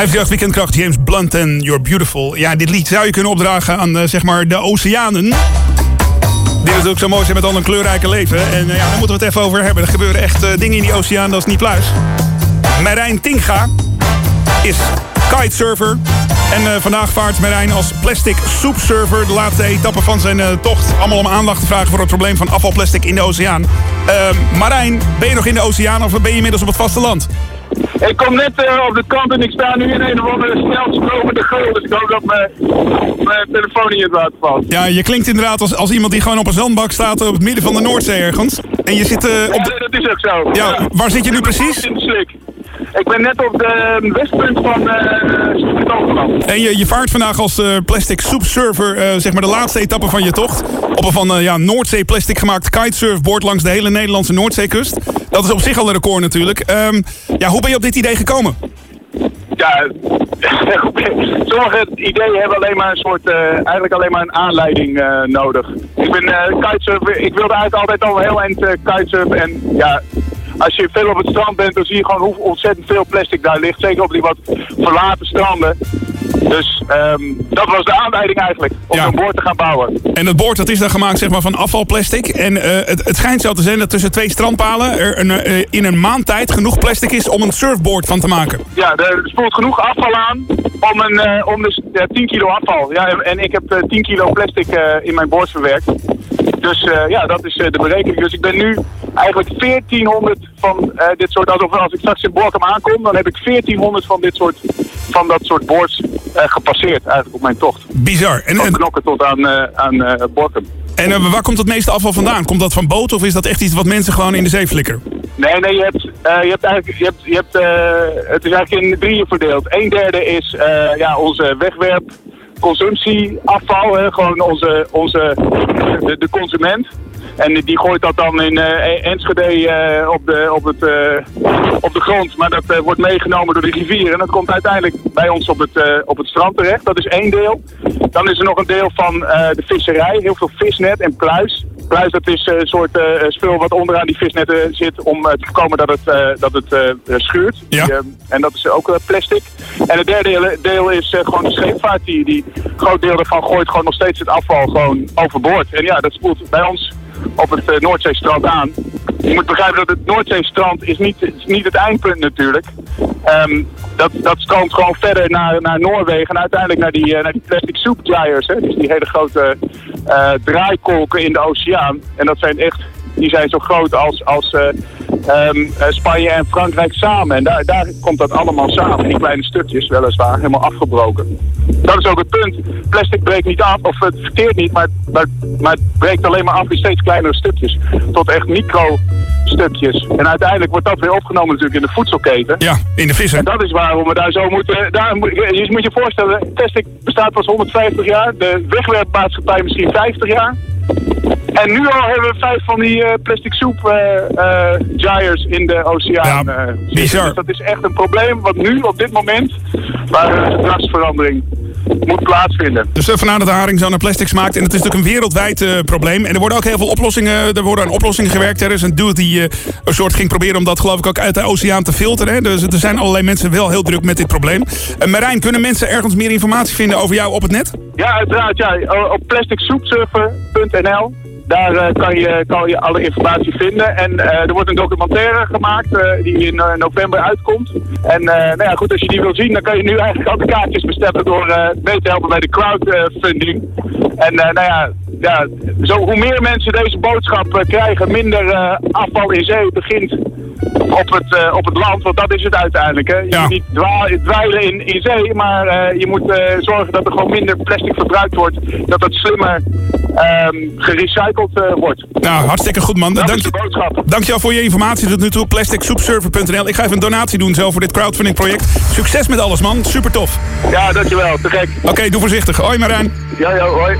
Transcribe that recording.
538 Weekendkracht, James Blunt en You're Beautiful. Ja, dit lied zou je kunnen opdragen aan uh, zeg maar de oceanen. Die natuurlijk zo mooi zijn met al een kleurrijke leven. En uh, ja, daar moeten we het even over hebben. Er gebeuren echt uh, dingen in die oceaan, dat is niet pluis. Marijn Tinga is kitesurfer. En vandaag vaart Marijn als plastic soepsurfer de laatste etappe van zijn tocht. Allemaal om aandacht te vragen voor het probleem van afvalplastic in de oceaan. Marijn, ben je nog in de oceaan of ben je inmiddels op het vasteland? Ik kom net uh, op de kant en ik sta nu in een of andere snel stromende geul. Dus ik hoop dat mijn, mijn telefoon in het water valt. Ja, je klinkt inderdaad als, als iemand die gewoon op een zandbak staat op het midden van de Noordzee ergens. En je zit... Uh, op de... Ja, dat is ook zo. Ja, waar zit je nu precies? In de slik. Ik ben net op de westpunt van uh, En je, je vaart vandaag als uh, plastic soepsurfer, uh, zeg maar de laatste etappe van je tocht. Op een van ja, Noordzee plastic gemaakt kitesurfboard langs de hele Nederlandse Noordzeekust. Dat is op zich al een record natuurlijk. Um, ja, hoe ben je op dit idee gekomen? Ja, sommige ideeën hebben alleen maar een soort, eigenlijk alleen maar een aanleiding nodig. Ik ben kitesurfer, ik wilde eigenlijk altijd al heel eind kitesurfen en ja, als je veel op het strand bent, dan zie je gewoon hoe ontzettend veel plastic daar ligt. Zeker op die wat verlaten stranden. Dus um, dat was de aanleiding eigenlijk, om ja. een boord te gaan bouwen. En dat boord dat is dan gemaakt zeg maar, van afvalplastic. En uh, het, het, schijnt zo te zijn dat tussen twee strandpalen er een, uh, in een maand tijd genoeg plastic is om een surfboard van te maken. Ja, er spoelt genoeg afval aan om, een, uh, om dus, 10 kilo afval. Ja, en ik heb 10 kilo plastic in mijn boord verwerkt. Dus ja, dat is de berekening. Dus ik ben nu eigenlijk 1400 van uh, dit soort, alsof als ik straks in Borkum aankom, dan heb ik 1400 van dit soort, van dat soort boards gepasseerd eigenlijk op mijn tocht. Bizar. En, van knokken tot aan, aan Borkum. En waar komt het meeste afval vandaan? Komt dat van boten of is dat echt iets wat mensen gewoon in de zee flikkeren? Nee, nee, je hebt, uh, je hebt eigenlijk, je hebt, je hebt, uh, het is eigenlijk in drieën verdeeld. Een derde is uh, ja, onze wegwerp, consumptieafval, hè, gewoon onze, onze, de, de, consument. En die gooit dat dan in uh, Enschede uh, op, de, op, het, uh, op de grond. Maar dat wordt meegenomen door de rivier. En dat komt uiteindelijk bij ons op het, op het strand terecht. Dat is één deel. Dan is er nog een deel van de visserij. Heel veel visnet en pluis. Pluis dat is een soort spul wat onderaan die visnetten zit om te voorkomen dat het, dat het schuurt. Ja. En dat is ook plastic. En het derde deel is gewoon de scheepvaart. Die, die groot deel daarvan gooit gewoon nog steeds het afval gewoon overboord. En ja, dat spoelt bij ons op het uh, Noordzeestrand aan. Je moet begrijpen dat het Noordzeestrand is niet, niet het eindpunt natuurlijk. Um, dat, dat stroomt gewoon verder naar, naar Noorwegen en uiteindelijk naar die, uh, naar die plastic soup dryers. Hè? Dus die hele grote uh, draaikolken in de oceaan. En dat zijn echt, die zijn zo groot als, als um, Spanje en Frankrijk samen. En daar, daar komt dat allemaal samen in kleine stukjes, weliswaar, helemaal afgebroken. Dat is ook het punt. Plastic breekt niet af, of het verkeert niet, maar, maar, maar het breekt alleen maar af in steeds kleinere stukjes. Tot echt micro stukjes. En uiteindelijk wordt dat weer opgenomen natuurlijk in de voedselketen. Ja, in de vissen. En dat is waarom we daar zo moeten... Daar, je moet je voorstellen, plastic bestaat pas 150 jaar. De wegwerpmaatschappij misschien 50 jaar. En nu al hebben we vijf van die uh, plastic soep uh, uh, gyres in de oceaan. Ja, bizar. Dus dat is echt een probleem wat nu op dit moment, waar een gedragsverandering moet plaatsvinden. Dus vanuit de haring zo naar plastics maakt. En het is natuurlijk een wereldwijd uh, probleem. En er worden ook heel veel oplossingen, er worden aan oplossingen gewerkt. Er is een dude die uh, een soort ging proberen om dat geloof ik ook uit de oceaan te filteren. Hè. Dus er zijn allerlei mensen wel heel druk met dit probleem. Uh, Marijn, kunnen mensen ergens meer informatie vinden over jou op het net? Ja, uiteraard. Ja. Op plasticsoepsurfer.nl daar uh, kan, je, kan je alle informatie vinden. En uh, er wordt een documentaire gemaakt uh, die in november uitkomt. En nou ja, goed, als je die wil zien, dan kan je nu eigenlijk al de kaartjes bestellen door mee te helpen bij de crowdfunding. En nou ja, ja zo, hoe meer mensen deze boodschap krijgen, minder afval in zee begint op het, uh, op het land, want dat is het uiteindelijk. Hè. Je ja. moet niet dweilen in, in zee, maar uh, je moet uh, zorgen dat er gewoon minder plastic verbruikt wordt. Dat het slimmer um, gerecycled wordt. Nou, hartstikke goed man. Dat Dank de boodschap. Dankjewel voor je informatie tot nu toe. Plasticsoepsurfer.nl. Ik ga even een donatie doen zelf voor dit crowdfunding project. Succes met alles man, super tof. Ja, dankjewel. Te gek. Oké, okay, doe voorzichtig. Hoi Marijn. Ja, ja, hoi.